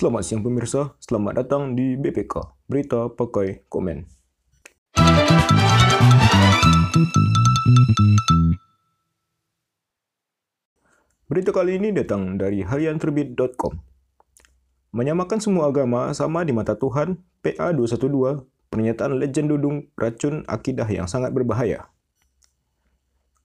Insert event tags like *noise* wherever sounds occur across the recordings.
Selamat siang pemirsa, selamat datang di BPK, Berita Pakai Komen. Berita kali ini datang dari harianterbit.com. Menyamakan semua agama sama di mata Tuhan, PA 212, pernyataan legend dudung racun akidah yang sangat berbahaya.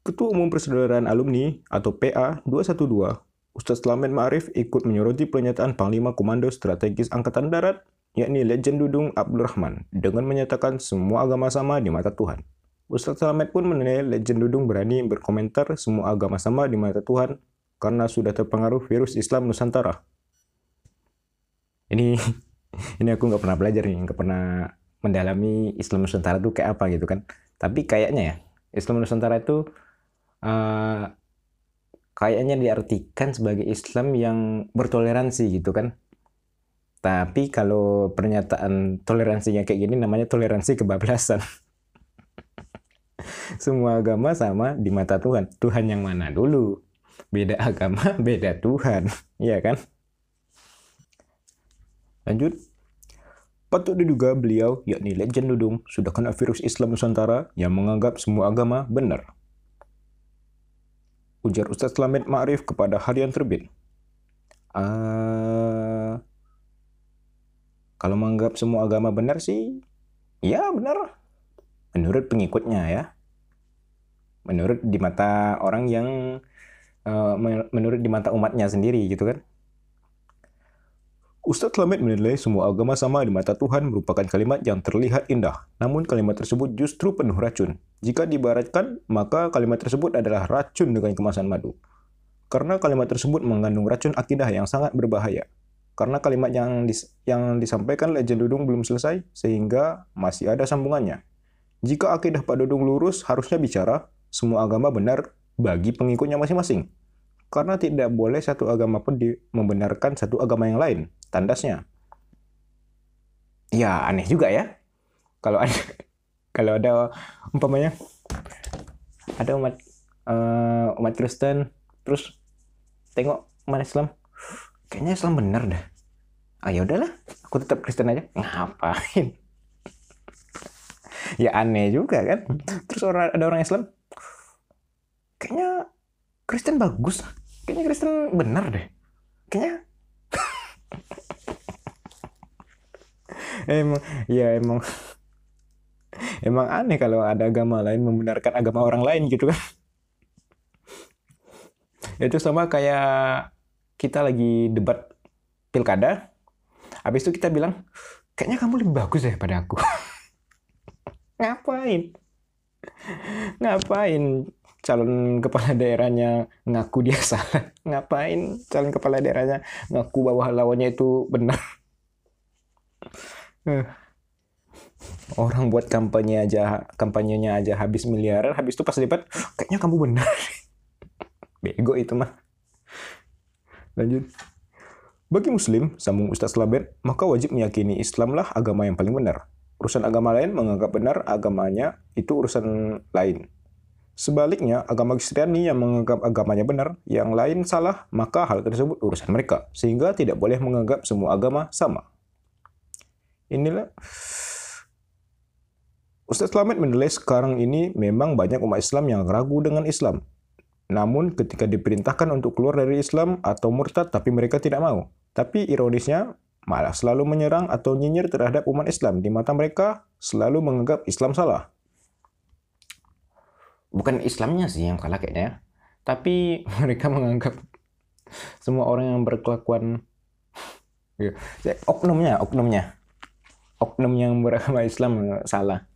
Ketua Umum Persaudaraan Alumni atau PA 212, Ustaz Slamet Ma'arif ikut menyoroti pernyataan Panglima Komando Strategis Angkatan Darat, yakni legend dudung Abdul Rahman, dengan menyatakan semua agama sama di mata Tuhan. Ustaz Slamet pun menilai legend dudung berani berkomentar semua agama sama di mata Tuhan karena sudah terpengaruh virus Islam Nusantara. Ini *laughs* ini aku nggak pernah belajar nih, nggak pernah mendalami Islam Nusantara itu kayak apa gitu kan. Tapi kayaknya ya Islam Nusantara itu uh, kayaknya diartikan sebagai Islam yang bertoleransi gitu kan. Tapi kalau pernyataan toleransinya kayak gini namanya toleransi kebablasan. *laughs* Semua agama sama di mata Tuhan. Tuhan yang mana dulu? Beda agama, *laughs* beda Tuhan. *laughs* Iya kan? Lanjut. Patut diduga beliau, yakni legend Dudung, sudah kena virus Islam Nusantara yang menganggap semua agama benar. Ujar Ustaz Slamet Ma'rif kepada harian terbit. Uh, kalau menganggap semua agama benar sih, ya benar. Menurut pengikutnya ya. Menurut di mata orang yang, uh, menurut di mata umatnya sendiri gitu kan. Ustadz Slamet menilai semua agama sama di mata Tuhan merupakan kalimat yang terlihat indah, namun kalimat tersebut justru penuh racun. Jika dibaratkan, maka kalimat tersebut adalah racun dengan kemasan madu. Karena kalimat tersebut mengandung racun akidah yang sangat berbahaya. Karena kalimat yang dis yang disampaikan Legend Dudung belum selesai, sehingga masih ada sambungannya. Jika akidah Pak Dudung lurus, harusnya bicara semua agama benar bagi pengikutnya masing-masing karena tidak boleh satu agama pun membenarkan satu agama yang lain tandasnya. Ya aneh juga ya. Kalau ada *laughs* kalau ada umpamanya ada umat uh, umat Kristen terus tengok umat Islam kayaknya Islam benar dah. Ah ya udahlah, aku tetap Kristen aja. Ngapain? *laughs* ya aneh juga kan. Terus ada orang Islam kayaknya Kristen bagus. Kayaknya Kristen benar deh. Kayaknya. Emang ya emang. Emang aneh kalau ada agama lain membenarkan agama orang lain gitu kan. Itu sama kayak kita lagi debat pilkada habis itu kita bilang kayaknya kamu lebih bagus ya pada aku. *laughs* Ngapain? Ngapain calon kepala daerahnya ngaku dia *laughs* salah ngapain calon kepala daerahnya ngaku bahwa lawannya itu benar Eh. Orang buat kampanye aja, kampanyenya aja habis miliaran, habis itu pas lipat, kayaknya kamu benar. *laughs* Bego itu mah. Lanjut. Bagi Muslim, sambung Ustaz Labet, maka wajib meyakini Islamlah agama yang paling benar. Urusan agama lain menganggap benar agamanya itu urusan lain. Sebaliknya, agama Kristiani yang menganggap agamanya benar, yang lain salah, maka hal tersebut urusan mereka, sehingga tidak boleh menganggap semua agama sama inilah Ustaz Slamet menilai sekarang ini memang banyak umat Islam yang ragu dengan Islam. Namun ketika diperintahkan untuk keluar dari Islam atau murtad tapi mereka tidak mau. Tapi ironisnya malah selalu menyerang atau nyinyir terhadap umat Islam. Di mata mereka selalu menganggap Islam salah. Bukan Islamnya sih yang salah kayaknya ya. Tapi *laughs* mereka menganggap semua orang yang berkelakuan *laughs* ya, oknumnya, oknumnya oknum yang beragama Islam *laughs* salah.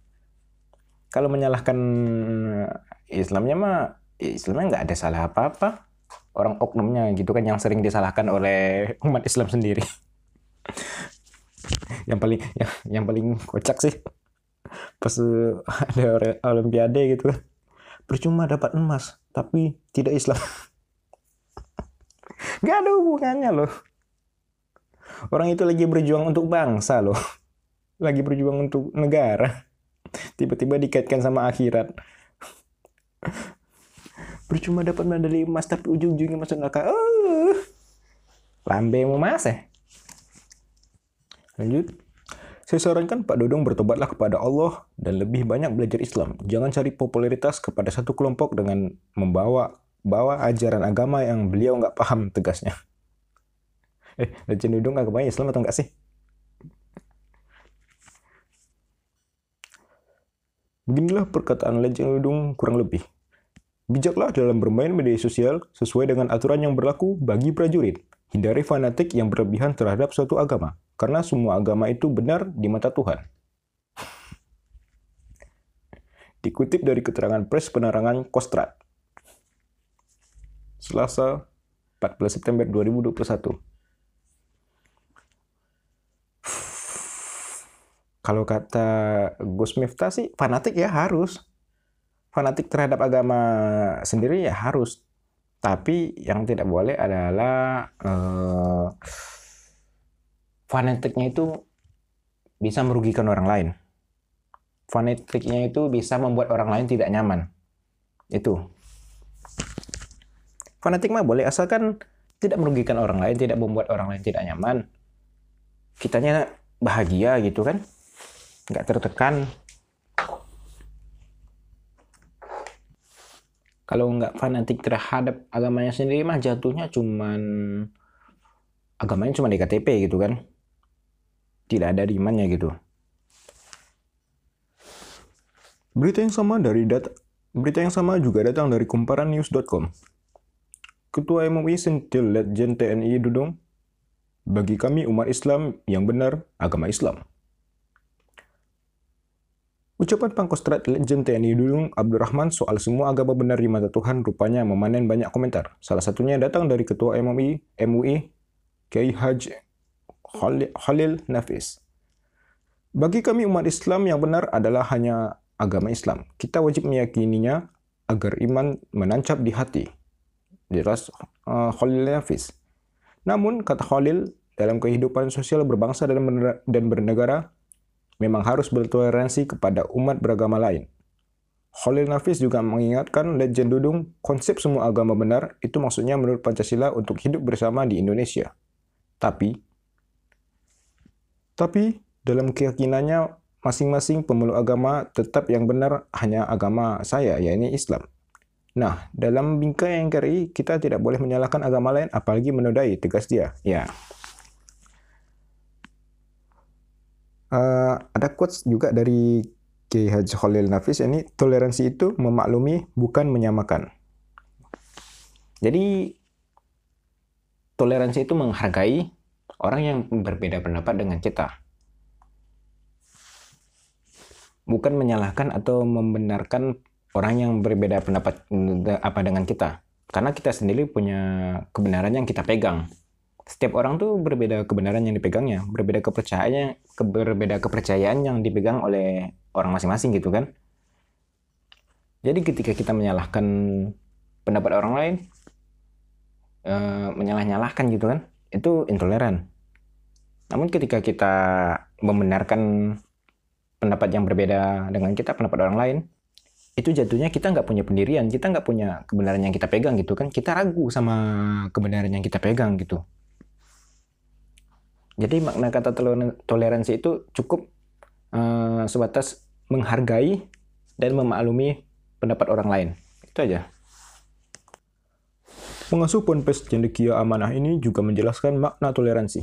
Kalau menyalahkan Islamnya mah Islamnya nggak ada salah apa-apa. Orang oknumnya gitu kan yang sering disalahkan oleh umat Islam sendiri. yang paling yang, yang paling kocak sih pas ada olimpiade gitu kan. Percuma dapat emas tapi tidak Islam. *laughs* Gak ada hubungannya loh. Orang itu lagi berjuang untuk bangsa loh *laughs* lagi berjuang untuk negara *laughs* tiba-tiba dikaitkan sama akhirat percuma dapat medali emas tapi ujung-ujungnya masuk neraka uh, lambe mau mas ya Lanjut. Saya sarankan Pak Dodong bertobatlah kepada Allah dan lebih banyak belajar Islam. Jangan cari popularitas kepada satu kelompok dengan membawa bawa ajaran agama yang beliau nggak paham tegasnya. *laughs* Eh, Legend Dodong agamanya Islam atau nggak sih? Beginilah perkataan Legend Dodong kurang lebih. Bijaklah dalam bermain media sosial sesuai dengan aturan yang berlaku bagi prajurit. Hindari fanatik yang berlebihan terhadap suatu agama, karena semua agama itu benar di mata Tuhan. Dikutip dari keterangan pres penerangan Kostrat. Selasa, 14 September 2021. Kalau kata Gus Miftah sih, fanatik ya harus fanatik terhadap agama sendiri ya harus tapi yang tidak boleh adalah uh, fanatiknya itu bisa merugikan orang lain. Fanatiknya itu bisa membuat orang lain tidak nyaman. Itu. Fanatik mah boleh asalkan tidak merugikan orang lain tidak membuat orang lain tidak nyaman. Kitanya bahagia gitu kan. Nggak tertekan. Kalau nggak fanatik terhadap agamanya sendiri mah jatuhnya cuman agamanya cuma di KTP gitu kan tidak ada imannya gitu. Berita yang sama dari data berita yang sama juga datang dari kumparannews.com Ketua MUI Sentil Letjen TNI Dudung bagi kami umat Islam yang benar agama Islam. Ucapan Pangkostrat Legend TNI Dulung Abdurrahman soal semua agama benar di mata Tuhan rupanya memanen banyak komentar. Salah satunya datang dari Ketua MUI, MUI Kiai Haji Khalil Nafis. Bagi kami umat Islam yang benar adalah hanya agama Islam. Kita wajib meyakininya agar iman menancap di hati. Jelas uh, Khalil Nafis. Namun, kata Khalil, dalam kehidupan sosial berbangsa dan bernegara, memang harus bertoleransi kepada umat beragama lain. Khalil Nafis juga mengingatkan legend Dudung, konsep semua agama benar itu maksudnya menurut Pancasila untuk hidup bersama di Indonesia. Tapi, tapi dalam keyakinannya masing-masing pemeluk agama tetap yang benar hanya agama saya, yakni Islam. Nah, dalam bingkai yang keri, kita tidak boleh menyalahkan agama lain, apalagi menodai, tegas dia. Ya, uh, ada quotes juga dari Kiai Haji Khalil Nafis ini toleransi itu memaklumi bukan menyamakan. Jadi toleransi itu menghargai orang yang berbeda pendapat dengan kita. Bukan menyalahkan atau membenarkan orang yang berbeda pendapat apa dengan kita. Karena kita sendiri punya kebenaran yang kita pegang setiap orang tuh berbeda kebenaran yang dipegangnya, berbeda kepercayaannya, ke, berbeda kepercayaan yang dipegang oleh orang masing-masing gitu kan. Jadi ketika kita menyalahkan pendapat orang lain, e, menyalah-nyalahkan gitu kan, itu intoleran. Namun ketika kita membenarkan pendapat yang berbeda dengan kita, pendapat orang lain, itu jatuhnya kita nggak punya pendirian, kita nggak punya kebenaran yang kita pegang gitu kan, kita ragu sama kebenaran yang kita pegang gitu. Jadi makna kata toleransi itu cukup uh, sebatas menghargai dan memaklumi pendapat orang lain. Itu aja. Pengasuh Ponpes Cendekia Amanah ini juga menjelaskan makna toleransi.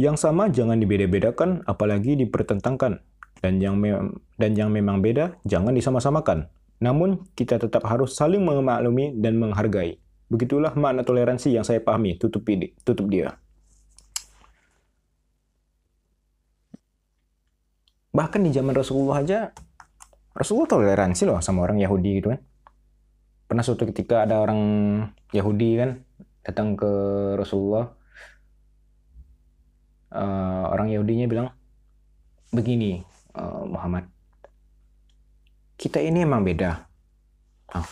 Yang sama jangan dibeda-bedakan apalagi dipertentangkan. Dan yang, dan yang memang beda jangan disama-samakan. Namun kita tetap harus saling memaklumi dan menghargai. Begitulah makna toleransi yang saya pahami, tutup, tutup dia. bahkan di zaman Rasulullah aja Rasulullah toleransi loh sama orang Yahudi gitu kan pernah suatu ketika ada orang Yahudi kan datang ke Rasulullah uh, orang Yahudinya bilang begini uh, Muhammad kita ini emang beda. Oh,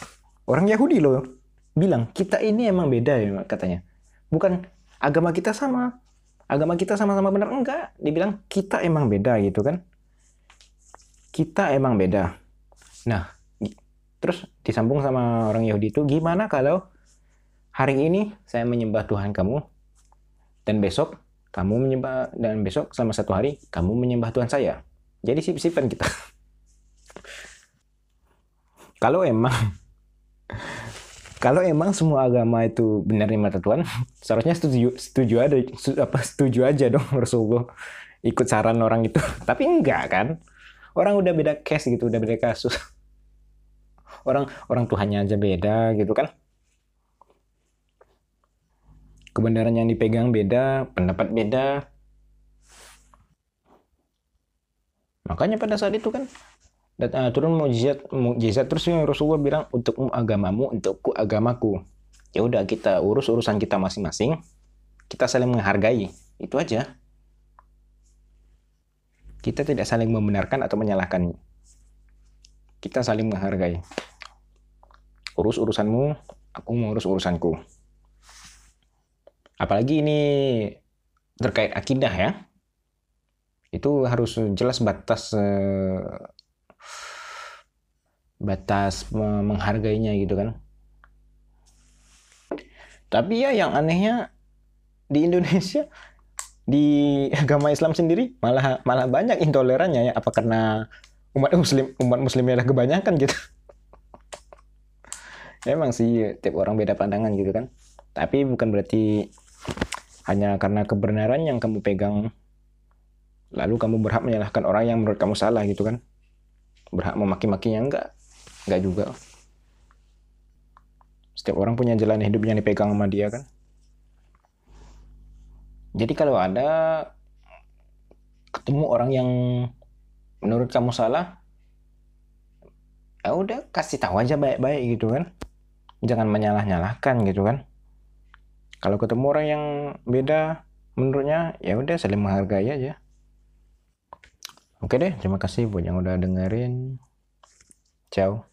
orang Yahudi loh bilang kita ini emang beda ya katanya. Bukan agama kita sama agama kita sama-sama benar. Enggak dibilang kita emang beda gitu kan. Kita emang beda. Nah, terus disambung sama orang Yahudi itu, gimana kalau hari ini saya menyembah Tuhan kamu, dan besok kamu menyembah dan besok selama satu hari kamu menyembah Tuhan saya. Jadi sip-sipan kita. *laughs* kalau emang *laughs* kalau emang semua agama itu benar di mata Tuhan, *laughs* seharusnya setuju setuju ada apa setuju aja dong Rasulullah ikut saran orang itu. Tapi enggak kan? Orang udah beda case gitu, udah beda kasus. Orang orang Tuhannya aja beda gitu kan. Kebenaran yang dipegang beda, pendapat beda. Makanya pada saat itu kan dan uh, turun mujizat mujizat terus Rasulullah bilang untukmu agamamu untukku agamaku ya udah kita urus urusan kita masing-masing kita saling menghargai itu aja kita tidak saling membenarkan atau menyalahkan kita saling menghargai. Urus urusanmu aku mengurus urusanku. Apalagi ini terkait akidah ya. Itu harus jelas batas eh, batas menghargainya gitu kan. Tapi ya yang anehnya di Indonesia di agama Islam sendiri malah malah banyak intolerannya ya. Apa karena umat muslim umat muslimnya ada kebanyakan gitu emang sih tiap orang beda pandangan gitu kan tapi bukan berarti hanya karena kebenaran yang kamu pegang lalu kamu berhak menyalahkan orang yang menurut kamu salah gitu kan berhak memaki-makinya enggak Enggak juga. Setiap orang punya jalan hidup yang dipegang sama dia kan. Jadi kalau ada ketemu orang yang menurut kamu salah, ya udah kasih tahu aja baik-baik gitu kan. Jangan menyalah-nyalahkan gitu kan. Kalau ketemu orang yang beda menurutnya, ya udah saling menghargai aja. Oke deh, terima kasih buat yang udah dengerin. Ciao.